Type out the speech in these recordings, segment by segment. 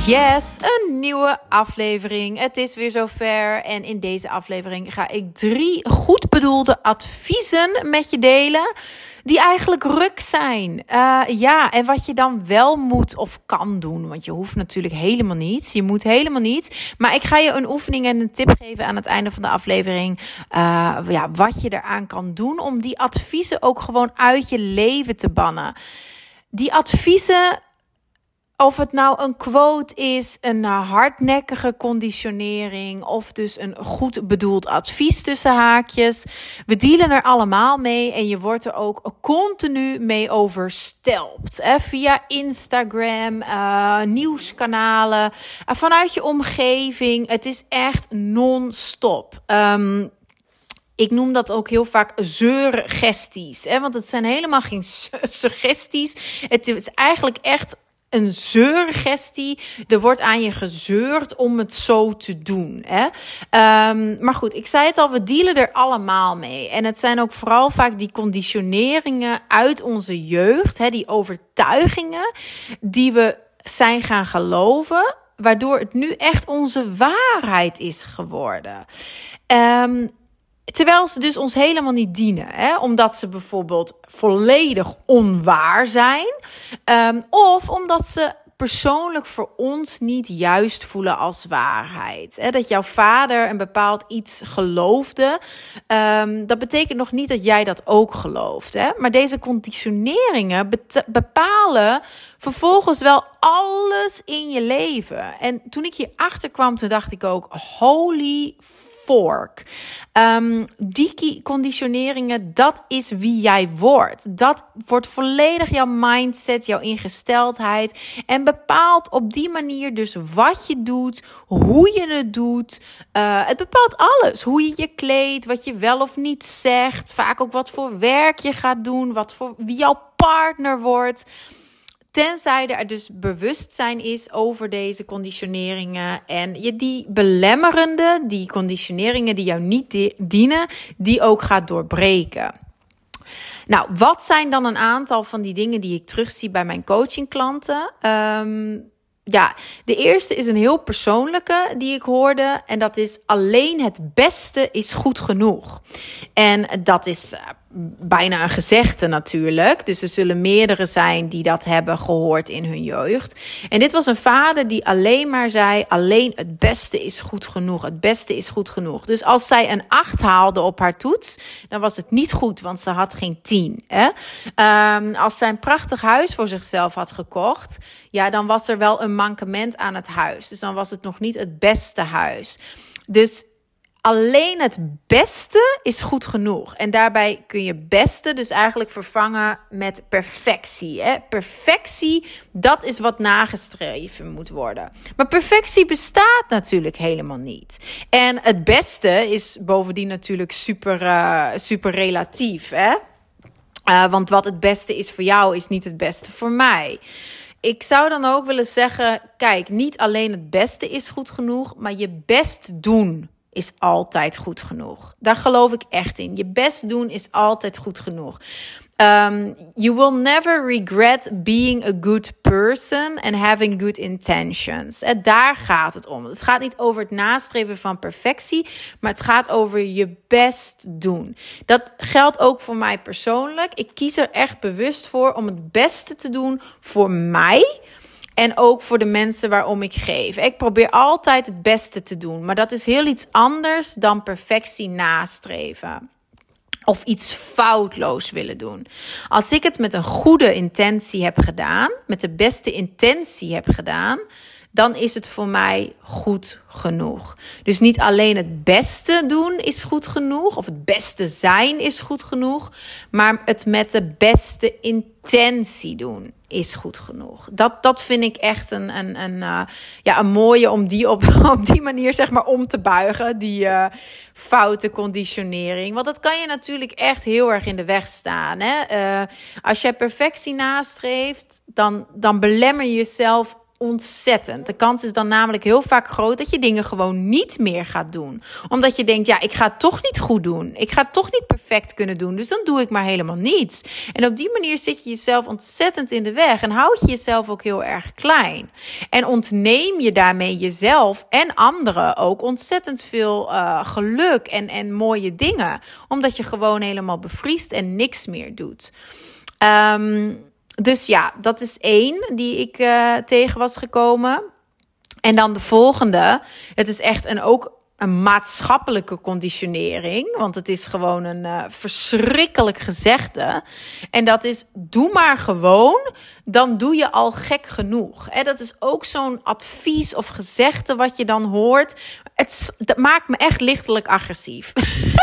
Yes, een nieuwe aflevering. Het is weer zover. En in deze aflevering ga ik drie goed bedoelde adviezen met je delen. Die eigenlijk ruk zijn. Uh, ja, en wat je dan wel moet of kan doen. Want je hoeft natuurlijk helemaal niets. Je moet helemaal niets. Maar ik ga je een oefening en een tip geven aan het einde van de aflevering. Uh, ja, wat je eraan kan doen om die adviezen ook gewoon uit je leven te bannen. Die adviezen of het nou een quote is, een hardnekkige conditionering of dus een goed bedoeld advies tussen haakjes. We dealen er allemaal mee en je wordt er ook continu mee overstelpt. Hè? Via Instagram, uh, nieuwskanalen, uh, vanuit je omgeving. Het is echt non-stop. Um, ik noem dat ook heel vaak zeurgesties. Hè? Want het zijn helemaal geen suggesties. Het is eigenlijk echt een zeurgestie. Er wordt aan je gezeurd om het zo te doen. Hè? Um, maar goed, ik zei het al, we dealen er allemaal mee. En het zijn ook vooral vaak die conditioneringen uit onze jeugd, hè, die overtuigingen die we zijn gaan geloven, waardoor het nu echt onze waarheid is geworden. Um, Terwijl ze dus ons helemaal niet dienen. Hè? Omdat ze bijvoorbeeld volledig onwaar zijn. Um, of omdat ze persoonlijk voor ons niet juist voelen als waarheid. Dat jouw vader een bepaald iets geloofde, um, dat betekent nog niet dat jij dat ook gelooft. Hè? Maar deze conditioneringen bepalen vervolgens wel alles in je leven. En toen ik hier achter kwam, toen dacht ik ook: holy fork. Um, die conditioneringen, dat is wie jij wordt. Dat wordt volledig jouw mindset, jouw ingesteldheid. En bepaalt op die manier dus wat je doet, hoe je het doet. Uh, het bepaalt alles. Hoe je je kleedt, wat je wel of niet zegt. Vaak ook wat voor werk je gaat doen, wat voor wie jouw partner wordt. Tenzij er dus bewustzijn is over deze conditioneringen. En je die belemmerende, die conditioneringen die jou niet dienen, die ook gaat doorbreken. Nou, wat zijn dan een aantal van die dingen die ik terugzie bij mijn coachingklanten? Um, ja, de eerste is een heel persoonlijke die ik hoorde. En dat is alleen het beste is goed genoeg. En dat is eh, bijna een gezegde natuurlijk. Dus er zullen meerdere zijn die dat hebben gehoord in hun jeugd. En dit was een vader die alleen maar zei: alleen het beste is goed genoeg. Het beste is goed genoeg. Dus als zij een 8 haalde op haar toets, dan was het niet goed, want ze had geen 10. Hè? Um, als zij een prachtig huis voor zichzelf had gekocht, ja, dan was er wel een mankement aan het huis. Dus dan was het nog niet het beste huis. Dus alleen het beste is goed genoeg. En daarbij kun je beste dus eigenlijk vervangen met perfectie. Hè? Perfectie, dat is wat nagestreven moet worden. Maar perfectie bestaat natuurlijk helemaal niet. En het beste is bovendien natuurlijk super, uh, super relatief. Hè? Uh, want wat het beste is voor jou, is niet het beste voor mij ik zou dan ook willen zeggen: kijk, niet alleen het beste is goed genoeg, maar je best doen is altijd goed genoeg. Daar geloof ik echt in. Je best doen is altijd goed genoeg. Um, you will never regret being a good person and having good intentions. En daar gaat het om. Het gaat niet over het nastreven van perfectie, maar het gaat over je best doen. Dat geldt ook voor mij persoonlijk. Ik kies er echt bewust voor om het beste te doen voor mij en ook voor de mensen waarom ik geef. Ik probeer altijd het beste te doen. Maar dat is heel iets anders dan perfectie nastreven. Of iets foutloos willen doen. Als ik het met een goede intentie heb gedaan, met de beste intentie heb gedaan, dan is het voor mij goed genoeg. Dus niet alleen het beste doen is goed genoeg, of het beste zijn is goed genoeg, maar het met de beste intentie doen is goed genoeg. Dat, dat vind ik echt een, een, een, uh, ja, een mooie om die op, op die manier zeg maar om te buigen. Die uh, foute conditionering. Want dat kan je natuurlijk echt heel erg in de weg staan. Hè? Uh, als jij perfectie nastreeft, dan, dan belemmer je jezelf ontzettend. De kans is dan namelijk heel vaak groot dat je dingen gewoon niet meer gaat doen. Omdat je denkt, ja, ik ga het toch niet goed doen. Ik ga het toch niet perfect kunnen doen. Dus dan doe ik maar helemaal niets. En op die manier zit je jezelf ontzettend in de weg. En houd je jezelf ook heel erg klein. En ontneem je daarmee jezelf en anderen ook ontzettend veel uh, geluk en, en mooie dingen. Omdat je gewoon helemaal bevriest en niks meer doet. Um, dus ja, dat is één die ik uh, tegen was gekomen. En dan de volgende. Het is echt een ook een maatschappelijke conditionering. Want het is gewoon een uh, verschrikkelijk gezegde. En dat is: doe maar gewoon, dan doe je al gek genoeg. En dat is ook zo'n advies of gezegde wat je dan hoort. Het dat maakt me echt lichtelijk agressief.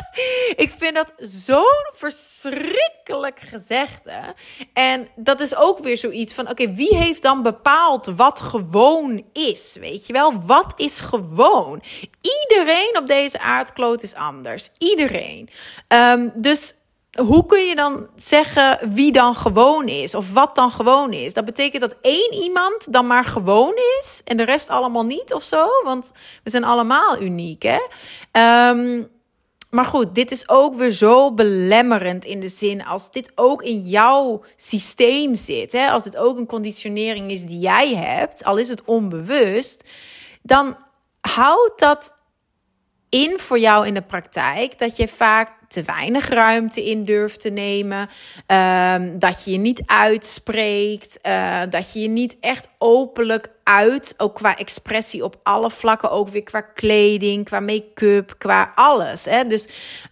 ik vind dat zo'n verschrikkelijk gezegde. En dat is ook weer zoiets van: oké, wie heeft dan bepaald wat gewoon is? Weet je wel, wat is gewoon? Iedereen op deze aardkloot is anders. Iedereen. Um, dus hoe kun je dan zeggen wie dan gewoon is of wat dan gewoon is? Dat betekent dat één iemand dan maar gewoon is en de rest allemaal niet of zo? Want we zijn allemaal uniek, hè? Um, maar goed, dit is ook weer zo belemmerend in de zin als dit ook in jouw systeem zit, hè? als het ook een conditionering is die jij hebt, al is het onbewust, dan houdt dat in voor jou in de praktijk dat je vaak te weinig ruimte in durft te nemen. Um, dat je je niet uitspreekt. Uh, dat je je niet echt openlijk uit. Ook qua expressie op alle vlakken. Ook weer qua kleding, qua make-up, qua alles. Hè? Dus,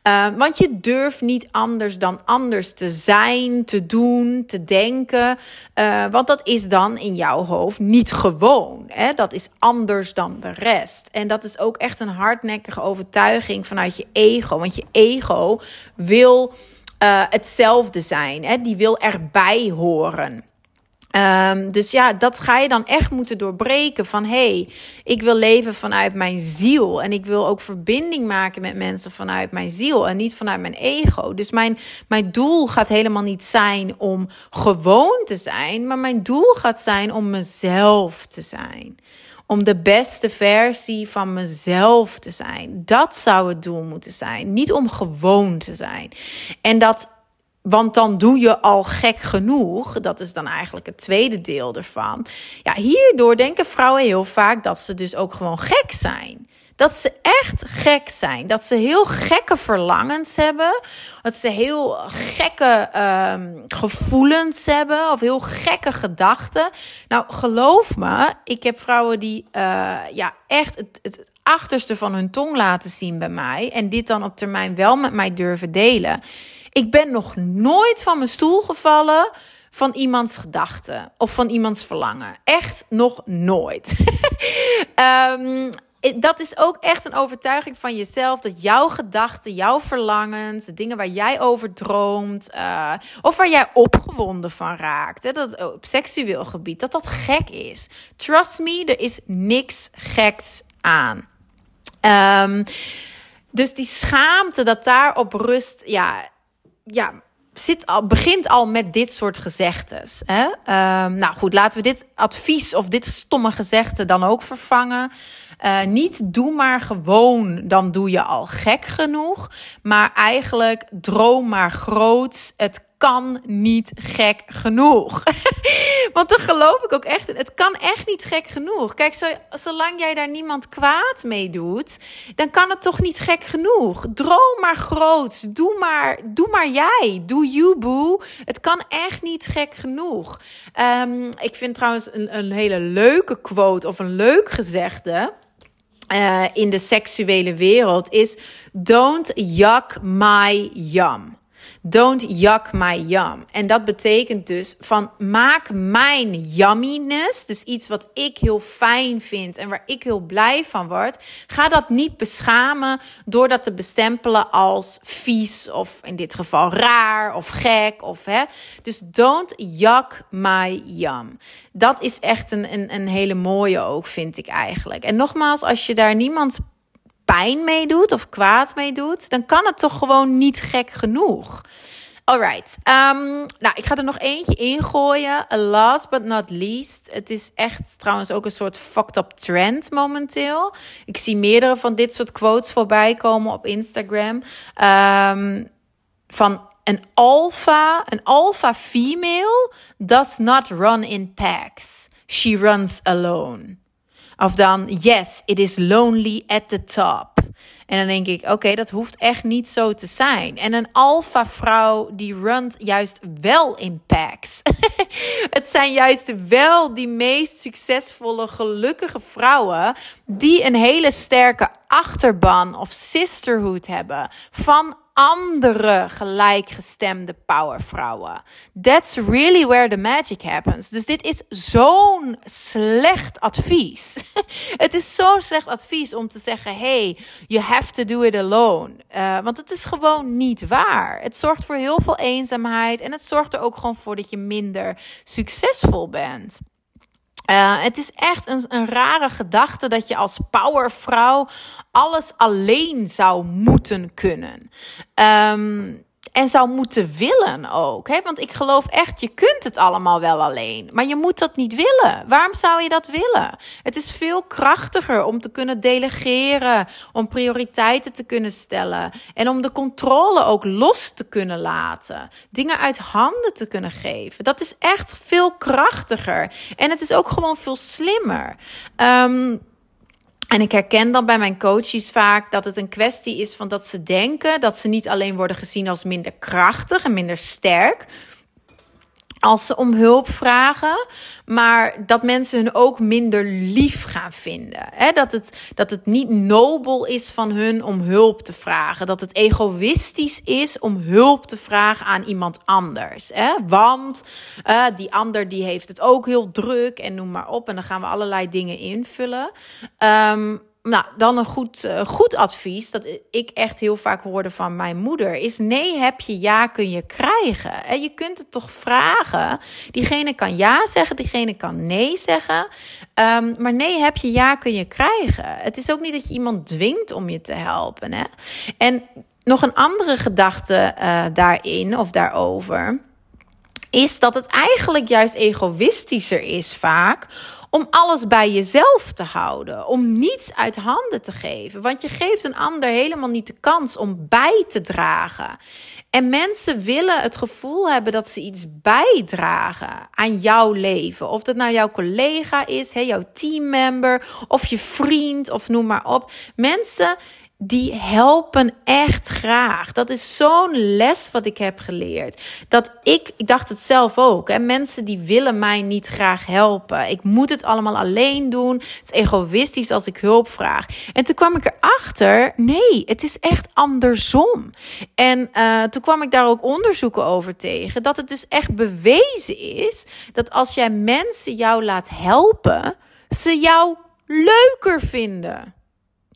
uh, want je durft niet anders dan anders te zijn, te doen, te denken. Uh, want dat is dan in jouw hoofd niet gewoon. Hè? Dat is anders dan de rest. En dat is ook echt een hardnekkige overtuiging vanuit je ego. Want je ego wil uh, hetzelfde zijn. Hè? Die wil erbij horen. Um, dus ja, dat ga je dan echt moeten doorbreken. Van hé, hey, ik wil leven vanuit mijn ziel. En ik wil ook verbinding maken met mensen vanuit mijn ziel. En niet vanuit mijn ego. Dus mijn, mijn doel gaat helemaal niet zijn om gewoon te zijn. Maar mijn doel gaat zijn om mezelf te zijn om de beste versie van mezelf te zijn. Dat zou het doel moeten zijn. Niet om gewoon te zijn. En dat want dan doe je al gek genoeg. Dat is dan eigenlijk het tweede deel ervan. Ja, hierdoor denken vrouwen heel vaak dat ze dus ook gewoon gek zijn. Dat ze echt gek zijn. Dat ze heel gekke verlangens hebben. Dat ze heel gekke um, gevoelens hebben. Of heel gekke gedachten. Nou, geloof me, ik heb vrouwen die uh, ja, echt het, het achterste van hun tong laten zien bij mij. En dit dan op termijn wel met mij durven delen. Ik ben nog nooit van mijn stoel gevallen van iemands gedachten of van iemands verlangen. Echt nog nooit. um, dat is ook echt een overtuiging van jezelf. Dat jouw gedachten, jouw verlangens, de dingen waar jij over droomt. Uh, of waar jij opgewonden van raakt. Hè, dat, op seksueel gebied. Dat dat gek is. Trust me, er is niks geks aan. Um, dus die schaamte dat daarop rust. Ja, ja zit al, begint al met dit soort gezegdes. Hè? Um, nou goed, laten we dit advies of dit stomme gezegde dan ook vervangen. Uh, niet doe maar gewoon, dan doe je al gek genoeg. Maar eigenlijk droom maar groots. Het kan niet gek genoeg. Want dan geloof ik ook echt Het kan echt niet gek genoeg. Kijk, zo, zolang jij daar niemand kwaad mee doet, dan kan het toch niet gek genoeg. Droom maar groots. Doe maar, doe maar jij. Doe you, boo. Het kan echt niet gek genoeg. Um, ik vind trouwens een, een hele leuke quote of een leuk gezegde. Uh, in de seksuele wereld is: Don't yuck my yum. Don't yuck my yum. En dat betekent dus van maak mijn yumminess, dus iets wat ik heel fijn vind en waar ik heel blij van word, ga dat niet beschamen door dat te bestempelen als vies of in dit geval raar of gek of hè. Dus don't yuck my yum. Dat is echt een, een, een hele mooie ook, vind ik eigenlijk. En nogmaals, als je daar niemand pijn mee doet of kwaad mee doet, dan kan het toch gewoon niet gek genoeg. Alright. Um, nou, ik ga er nog eentje ingooien. Last but not least. Het is echt trouwens ook een soort fucked up trend momenteel. Ik zie meerdere van dit soort quotes voorbij komen op Instagram. Um, van een alpha, een alpha female does not run in packs. She runs alone. Of dan, yes, it is lonely at the top. En dan denk ik, oké, dat hoeft echt niet zo te zijn. En een alpha vrouw die runt juist wel in packs. het zijn juist wel die meest succesvolle, gelukkige vrouwen die een hele sterke achterban of sisterhood hebben van andere gelijkgestemde powervrouwen. That's really where the magic happens. Dus dit is zo'n slecht advies. het is zo'n slecht advies om te zeggen: hey, you have to do it alone. Uh, want het is gewoon niet waar. Het zorgt voor heel veel eenzaamheid en het zorgt er ook gewoon voor dat je minder succesvol bent. Uh, het is echt een, een rare gedachte dat je als powervrouw alles alleen zou moeten kunnen. Um, en zou moeten willen ook. Hè? Want ik geloof echt, je kunt het allemaal wel alleen. Maar je moet dat niet willen. Waarom zou je dat willen? Het is veel krachtiger om te kunnen delegeren. Om prioriteiten te kunnen stellen. En om de controle ook los te kunnen laten. Dingen uit handen te kunnen geven. Dat is echt veel krachtiger. En het is ook gewoon veel slimmer. Um, en ik herken dan bij mijn coaches vaak dat het een kwestie is van dat ze denken dat ze niet alleen worden gezien als minder krachtig en minder sterk, als ze om hulp vragen, maar dat mensen hun ook minder lief gaan vinden. He, dat, het, dat het niet nobel is van hun om hulp te vragen. Dat het egoïstisch is om hulp te vragen aan iemand anders. He, want uh, die ander die heeft het ook heel druk en noem maar op. En dan gaan we allerlei dingen invullen. Um, nou, dan een goed, uh, goed advies, dat ik echt heel vaak hoorde van mijn moeder, is nee heb je, ja kun je krijgen. En je kunt het toch vragen. Diegene kan ja zeggen, diegene kan nee zeggen. Um, maar nee heb je, ja kun je krijgen. Het is ook niet dat je iemand dwingt om je te helpen. Hè? En nog een andere gedachte uh, daarin of daarover is dat het eigenlijk juist egoïstischer is vaak om alles bij jezelf te houden, om niets uit handen te geven, want je geeft een ander helemaal niet de kans om bij te dragen. En mensen willen het gevoel hebben dat ze iets bijdragen aan jouw leven. Of dat nou jouw collega is, jouw teammember, of je vriend, of noem maar op. Mensen die helpen echt graag. Dat is zo'n les wat ik heb geleerd. Dat ik, ik dacht het zelf ook. Hè? Mensen die willen mij niet graag helpen. Ik moet het allemaal alleen doen. Het is egoïstisch als ik hulp vraag. En toen kwam ik erachter, nee, het is echt andersom. En uh, toen kwam ik daar ook onderzoeken over tegen. Dat het dus echt bewezen is dat als jij mensen jou laat helpen, ze jou leuker vinden.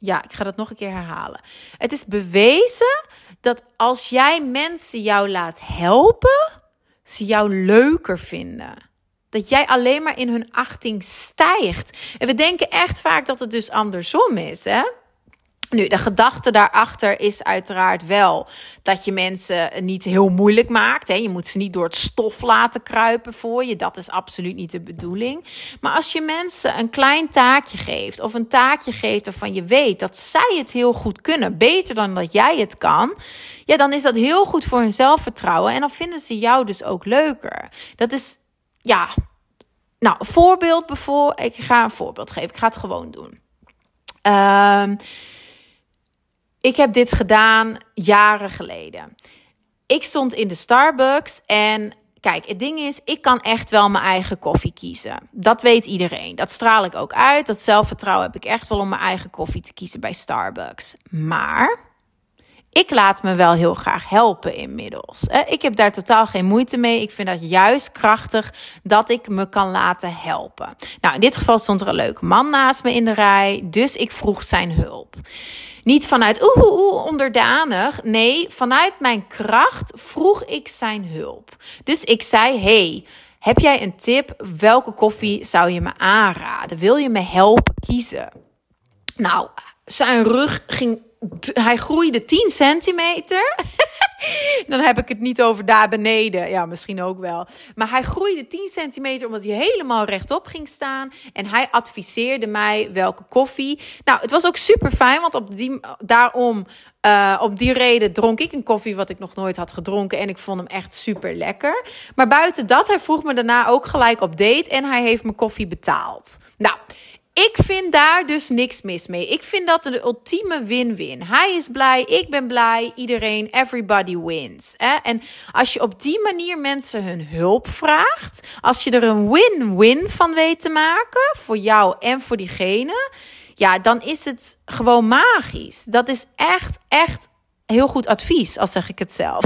Ja, ik ga dat nog een keer herhalen. Het is bewezen dat als jij mensen jou laat helpen, ze jou leuker vinden. Dat jij alleen maar in hun achting stijgt. En we denken echt vaak dat het dus andersom is, hè? Nu, de gedachte daarachter is uiteraard wel dat je mensen niet heel moeilijk maakt. Hè. Je moet ze niet door het stof laten kruipen voor je. Dat is absoluut niet de bedoeling. Maar als je mensen een klein taakje geeft, of een taakje geeft waarvan je weet dat zij het heel goed kunnen, beter dan dat jij het kan, ja, dan is dat heel goed voor hun zelfvertrouwen. En dan vinden ze jou dus ook leuker. Dat is, ja. Nou, voorbeeld bijvoorbeeld. Ik ga een voorbeeld geven. Ik ga het gewoon doen. Ehm. Ik heb dit gedaan jaren geleden. Ik stond in de Starbucks en kijk, het ding is, ik kan echt wel mijn eigen koffie kiezen. Dat weet iedereen. Dat straal ik ook uit. Dat zelfvertrouwen heb ik echt wel om mijn eigen koffie te kiezen bij Starbucks. Maar ik laat me wel heel graag helpen inmiddels. Ik heb daar totaal geen moeite mee. Ik vind dat juist krachtig dat ik me kan laten helpen. Nou, in dit geval stond er een leuke man naast me in de rij, dus ik vroeg zijn hulp. Niet vanuit oeh, oeh, onderdanig. Nee, vanuit mijn kracht vroeg ik zijn hulp. Dus ik zei: Hey, heb jij een tip? Welke koffie zou je me aanraden? Wil je me helpen kiezen? Nou, zijn rug ging hij groeide 10 centimeter. Dan heb ik het niet over daar beneden. Ja, misschien ook wel. Maar hij groeide 10 centimeter omdat hij helemaal rechtop ging staan. En hij adviseerde mij welke koffie. Nou, het was ook super fijn, want op die, daarom, uh, op die reden dronk ik een koffie wat ik nog nooit had gedronken. En ik vond hem echt super lekker. Maar buiten dat, hij vroeg me daarna ook gelijk op date. En hij heeft mijn koffie betaald. Nou. Ik vind daar dus niks mis mee. Ik vind dat de ultieme win-win. Hij is blij, ik ben blij, iedereen, everybody wins. Hè? En als je op die manier mensen hun hulp vraagt, als je er een win-win van weet te maken voor jou en voor diegene, ja, dan is het gewoon magisch. Dat is echt, echt heel goed advies, als zeg ik het zelf.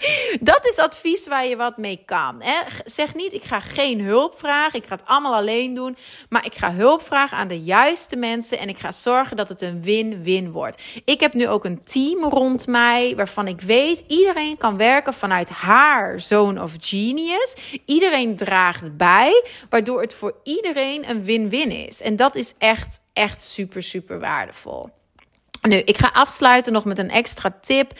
dat is advies waar je wat mee kan. Hè? Zeg niet, ik ga geen hulp vragen, ik ga het allemaal alleen doen. Maar ik ga hulp vragen aan de juiste mensen en ik ga zorgen dat het een win-win wordt. Ik heb nu ook een team rond mij waarvan ik weet, iedereen kan werken vanuit haar zone of genius. Iedereen draagt bij, waardoor het voor iedereen een win-win is. En dat is echt, echt super, super waardevol. Nu, ik ga afsluiten nog met een extra tip.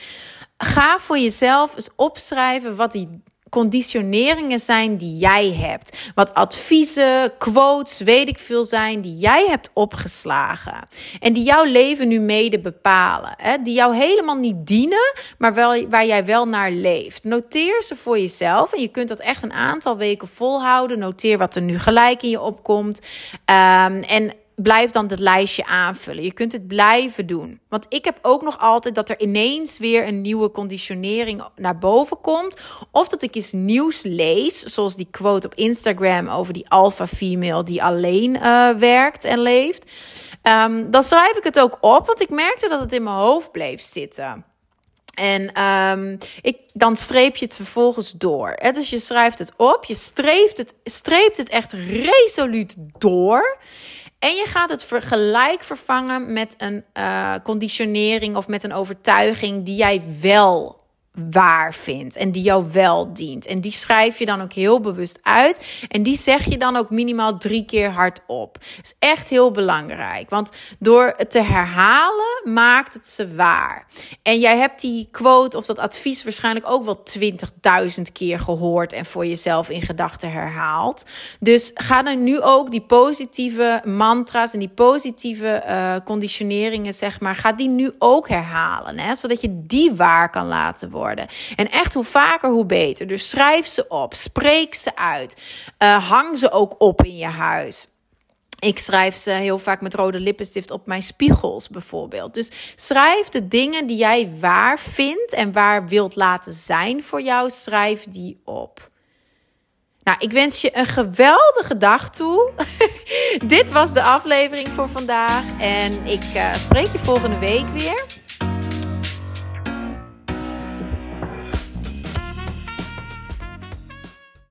Ga voor jezelf eens opschrijven wat die conditioneringen zijn die jij hebt. Wat adviezen, quotes, weet ik veel zijn die jij hebt opgeslagen. En die jouw leven nu mede bepalen. Hè? Die jou helemaal niet dienen, maar wel, waar jij wel naar leeft. Noteer ze voor jezelf. En je kunt dat echt een aantal weken volhouden. Noteer wat er nu gelijk in je opkomt. Um, en blijf dan het lijstje aanvullen. Je kunt het blijven doen. Want ik heb ook nog altijd dat er ineens weer een nieuwe conditionering naar boven komt. Of dat ik iets nieuws lees, zoals die quote op Instagram over die alpha female die alleen uh, werkt en leeft. Um, dan schrijf ik het ook op, want ik merkte dat het in mijn hoofd bleef zitten. En um, ik, dan streep je het vervolgens door. Dus je schrijft het op, je streeft het, streept het echt resoluut door. En je gaat het gelijk vervangen met een uh, conditionering of met een overtuiging die jij wel waar vindt en die jou wel dient. En die schrijf je dan ook heel bewust uit. En die zeg je dan ook minimaal drie keer hardop. Dat is echt heel belangrijk. Want door het te herhalen maakt het ze waar. En jij hebt die quote of dat advies waarschijnlijk ook wel 20.000 keer gehoord en voor jezelf in gedachten herhaald. Dus ga dan nu ook die positieve mantra's en die positieve uh, conditioneringen, zeg maar, ga die nu ook herhalen. Hè? Zodat je die waar kan laten worden. En echt hoe vaker, hoe beter. Dus schrijf ze op, spreek ze uit, uh, hang ze ook op in je huis. Ik schrijf ze heel vaak met rode lippenstift op mijn spiegels bijvoorbeeld. Dus schrijf de dingen die jij waar vindt en waar wilt laten zijn voor jou, schrijf die op. Nou, ik wens je een geweldige dag toe. Dit was de aflevering voor vandaag en ik uh, spreek je volgende week weer.